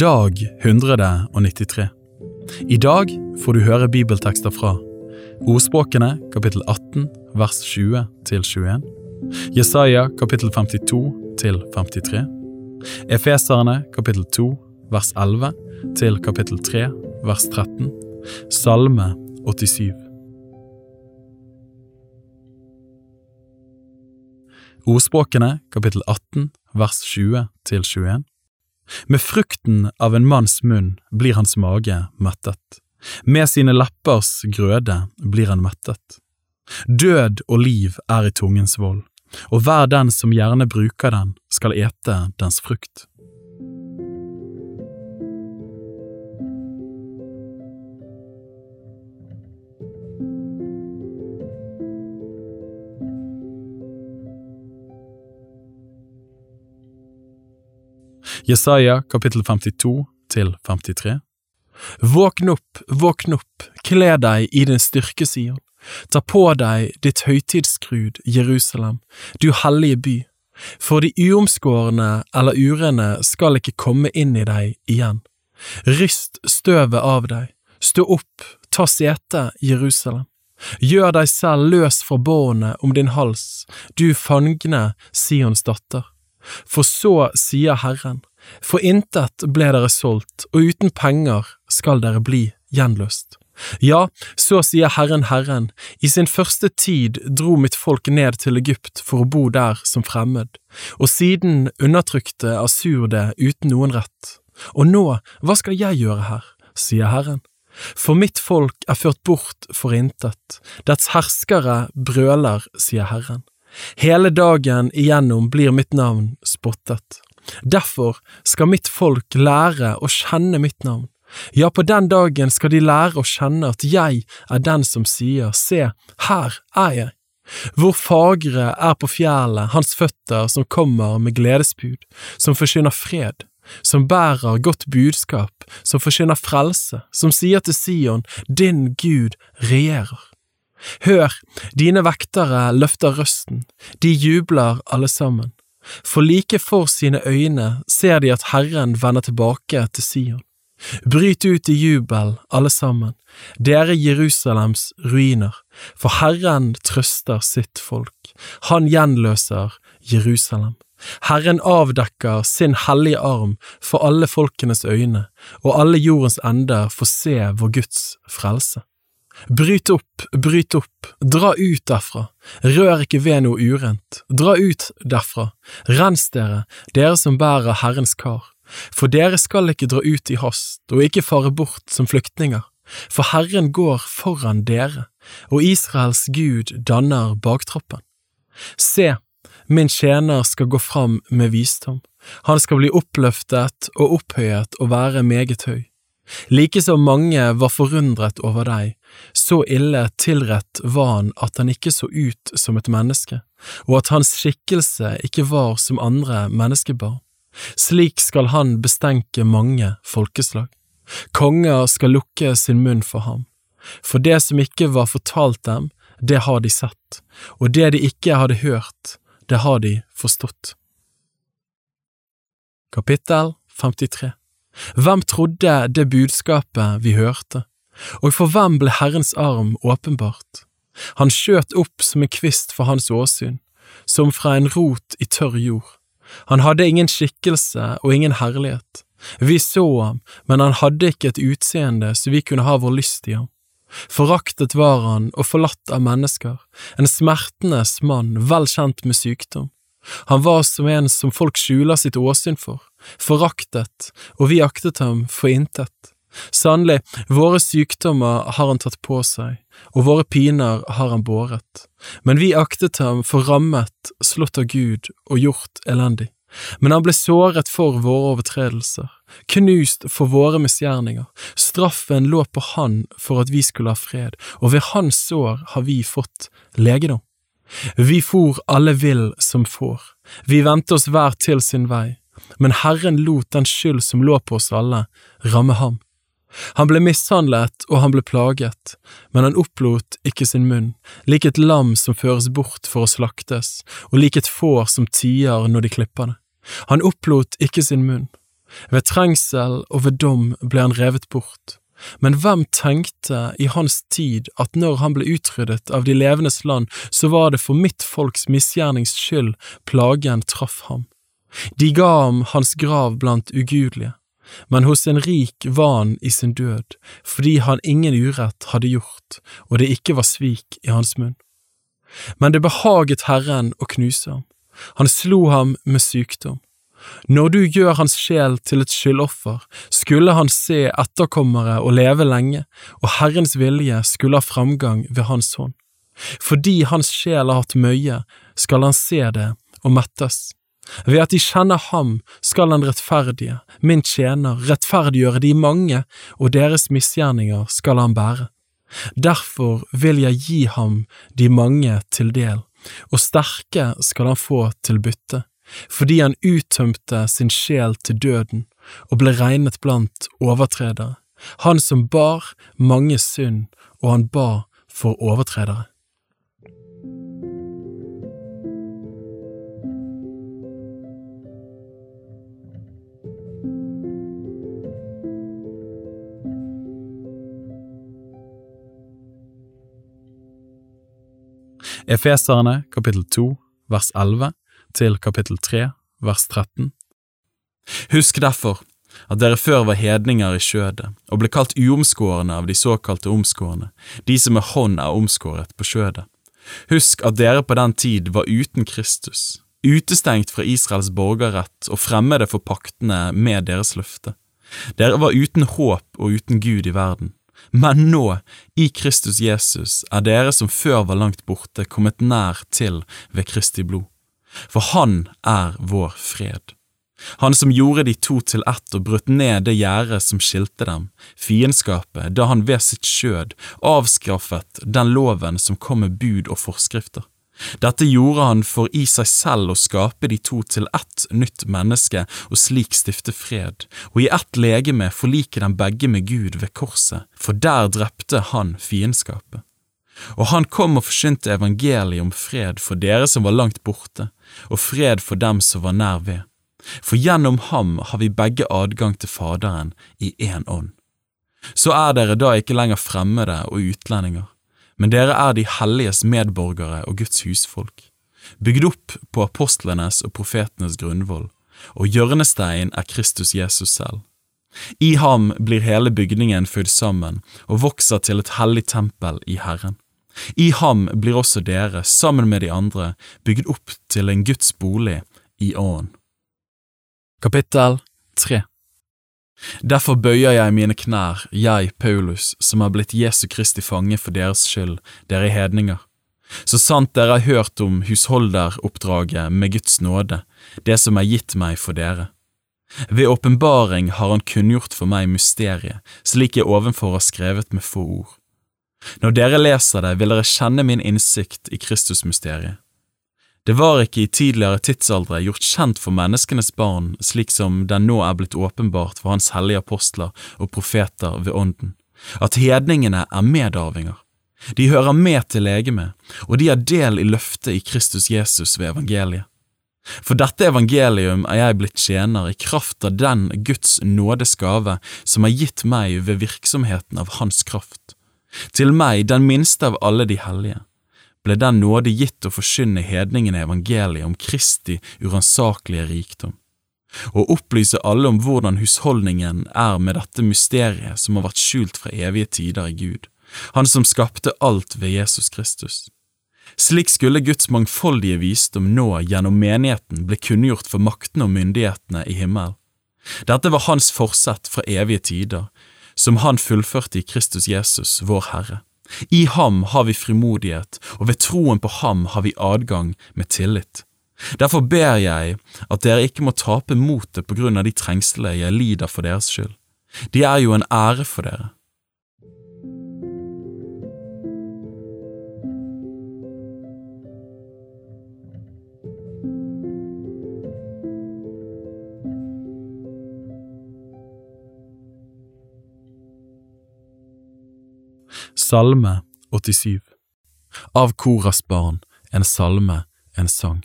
Dag 193 I dag får du høre bibeltekster fra Ordspråkene kapittel 18 vers 20 til 21 Jesaja kapittel 52 til 53 Efeserne kapittel 2 vers 11 til kapittel 3 vers 13 Salme 87 Ordspråkene kapittel 18 vers 20 til 21 Med frukten av en manns munn blir hans mage mettet. Med sine leppers grøde blir han mettet. Død og liv er i tungens vold, og hver den som gjerne bruker den, skal ete dens frukt. Jesaja kapittel 52 til 53 Våkn opp, våkn opp, kle deg i din styrke, Sion. Ta på deg ditt høytidsskrud, Jerusalem, du hellige by. For de uomskårne eller urene skal ikke komme inn i deg igjen. Ryst støvet av deg, stå opp, ta sete, Jerusalem. Gjør deg selv løs fra båndet om din hals, du fangne Sions datter. For så sier Herren, for intet ble dere solgt, og uten penger skal dere bli gjenløst. Ja, så sier Herren Herren, i sin første tid dro mitt folk ned til Egypt for å bo der som fremmed, og siden undertrykte Asur det uten noen rett. Og nå, hva skal jeg gjøre her, sier Herren. For mitt folk er ført bort for intet, dets herskere brøler, sier Herren. Hele dagen igjennom blir mitt navn spottet. Derfor skal mitt folk lære å kjenne mitt navn. Ja, på den dagen skal de lære å kjenne at jeg er den som sier, se, her er jeg. Hvor fagre er på fjellet hans føtter som kommer med gledesbud, som forsyner fred, som bærer godt budskap, som forsyner frelse, som sier til Sion, din Gud regjerer. Hør, dine vektere løfter røsten, de jubler alle sammen. For like for sine øyne ser de at Herren vender tilbake til Sion. Bryt ut i jubel, alle sammen, dere Jerusalems ruiner, for Herren trøster sitt folk, han gjenløser Jerusalem. Herren avdekker sin hellige arm for alle folkenes øyne, og alle jordens ender får se vår Guds frelse. Bryt opp, bryt opp, dra ut derfra, rør ikke ved noe urent, dra ut derfra, rens dere, dere som bærer Herrens kar, for dere skal ikke dra ut i hast og ikke fare bort som flyktninger, for Herren går foran dere, og Israels Gud danner baktroppen. Se, min tjener skal gå fram med visdom, han skal bli oppløftet og opphøyet og være meget høy. Like som mange var forundret over deg, så ille tilrett var han at han ikke så ut som et menneske, og at hans skikkelse ikke var som andre menneskebarn. Slik skal han bestenke mange folkeslag. Konger skal lukke sin munn for ham. For det som ikke var fortalt dem, det har de sett, og det de ikke hadde hørt, det har de forstått. Kapittel 53 hvem trodde det budskapet vi hørte, og for hvem ble Herrens arm åpenbart? Han skjøt opp som en kvist for hans åsyn, som fra en rot i tørr jord. Han hadde ingen skikkelse og ingen herlighet. Vi så ham, men han hadde ikke et utseende så vi kunne ha vår lyst i ham. Foraktet var han og forlatt av mennesker, en smertenes mann, vel kjent med sykdom. Han var som en som folk skjuler sitt åsyn for, foraktet, og vi aktet ham for intet. Sannelig, våre sykdommer har han tatt på seg, og våre piner har han båret, men vi aktet ham for rammet, slått av Gud og gjort elendig. Men han ble såret for våre overtredelser, knust for våre misgjerninger, straffen lå på han for at vi skulle ha fred, og ved hans sår har vi fått legedom. Vi for alle vill som får, vi vendte oss hver til sin vei, men Herren lot den skyld som lå på oss alle, ramme ham. Han ble mishandlet og han ble plaget, men han opplot ikke sin munn, lik et lam som føres bort for å slaktes, og lik et får som tier når de klipper det. Han opplot ikke sin munn. Ved trengsel og ved dom ble han revet bort. Men hvem tenkte i hans tid at når han ble utryddet av de levendes land, så var det for mitt folks misgjernings skyld plagen traff ham? De ga ham hans grav blant ugudelige, men hos en rik var han i sin død, fordi han ingen urett hadde gjort, og det ikke var svik i hans munn. Men det behaget Herren å knuse ham, han slo ham med sykdom. Når du gjør hans sjel til et skyldoffer, skulle han se etterkommere og leve lenge, og Herrens vilje skulle ha framgang ved hans hånd. Fordi hans sjel har hatt møye, skal han se det og mettes. Ved at de kjenner ham, skal den rettferdige, min tjener, rettferdiggjøre de mange, og deres misgjerninger skal han bære. Derfor vil jeg gi ham de mange til del, og sterke skal han få til bytte fordi han uttømte sin sjel til døden og ble regnet blant overtredere, han som bar mange synd, og han ba for overtredere. Efeserne kapittel 2 vers 11 til kapittel 3, vers 13. Husk derfor at dere før var hedninger i skjødet og ble kalt uomskårne av de såkalte omskårne, de som med hånd er omskåret på skjødet. Husk at dere på den tid var uten Kristus, utestengt fra Israels borgerrett og fremmede for paktene med deres løfte. Dere var uten håp og uten Gud i verden. Men nå, i Kristus Jesus, er dere som før var langt borte, kommet nær til ved Kristi blod for han er vår fred. Han som gjorde de to til ett og brøt ned det gjerdet som skilte dem, fiendskapet, da han ved sitt skjød avskaffet den loven som kom med bud og forskrifter. Dette gjorde han for i seg selv å skape de to til ett nytt menneske og slik stifte fred, og i ett legeme forlike dem begge med Gud ved korset, for der drepte han fiendskapet. Og han kom og forkynte evangeliet om fred for dere som var langt borte, og fred for dem som var nær ved. For gjennom ham har vi begge adgang til Faderen i én ånd. Så er dere da ikke lenger fremmede og utlendinger, men dere er de helliges medborgere og Guds husfolk, bygd opp på apostlenes og profetenes grunnvoll, og hjørnestein er Kristus Jesus selv. I ham blir hele bygningen føyd sammen og vokser til et hellig tempel i Herren. I ham blir også dere, sammen med de andre, bygd opp til en Guds bolig i ånden. Kapittel 3 Derfor bøyer jeg mine knær, jeg, Paulus, som har blitt Jesu Kristi fange for deres skyld, dere hedninger. Så sant dere har hørt om husholderoppdraget med Guds nåde, det som er gitt meg for dere. Ved åpenbaring har han kunngjort for meg mysteriet, slik jeg ovenfor har skrevet med få ord. Når dere leser det, vil dere kjenne min innsikt i Kristusmysteriet. Det var ikke i tidligere tidsaldre gjort kjent for menneskenes barn slik som den nå er blitt åpenbart for Hans hellige apostler og profeter ved Ånden, at hedningene er medarvinger. De hører med til legemet, og de har del i løftet i Kristus Jesus ved evangeliet. For dette evangelium er jeg blitt tjener i kraft av den Guds nådes gave som er gitt meg ved virksomheten av Hans kraft. Til meg, den minste av alle de hellige, ble den nåde gitt å forkynne hedningene evangeliet om Kristi uransakelige rikdom, og opplyse alle om hvordan husholdningen er med dette mysteriet som har vært skjult fra evige tider i Gud, Han som skapte alt ved Jesus Kristus. Slik skulle Guds mangfoldige visdom nå gjennom menigheten bli kunngjort for maktene og myndighetene i himmelen. Dette var hans forsett fra evige tider, som han fullførte i Kristus Jesus, vår Herre. I ham har vi frimodighet, og ved troen på ham har vi adgang med tillit. Derfor ber jeg at dere ikke må tape motet på grunn av de trengslene jeg lider for deres skyld. De er jo en ære for dere. Salme 87 Av Koras barn, en salme, en sang.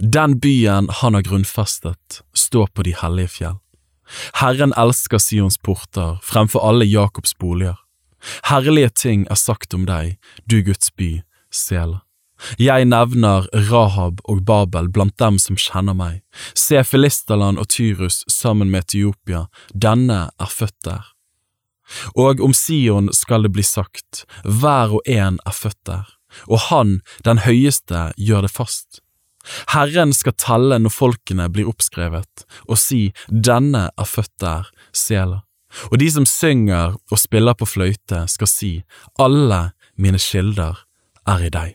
Den byen han har grunnfestet, står på de hellige fjell. Herren elsker Sions porter fremfor alle Jakobs boliger. Herlige ting er sagt om deg, du Guds by, Sela. Jeg nevner Rahab og Babel blant dem som kjenner meg. Se Filisterland og Tyrus sammen med Etiopia, denne er født der. Og om Sion skal det bli sagt, hver og en er født der, og han, den høyeste, gjør det fast. Herren skal telle når folkene blir oppskrevet, og si denne er født der, Sela. Og de som synger og spiller på fløyte, skal si alle mine kilder er i deg.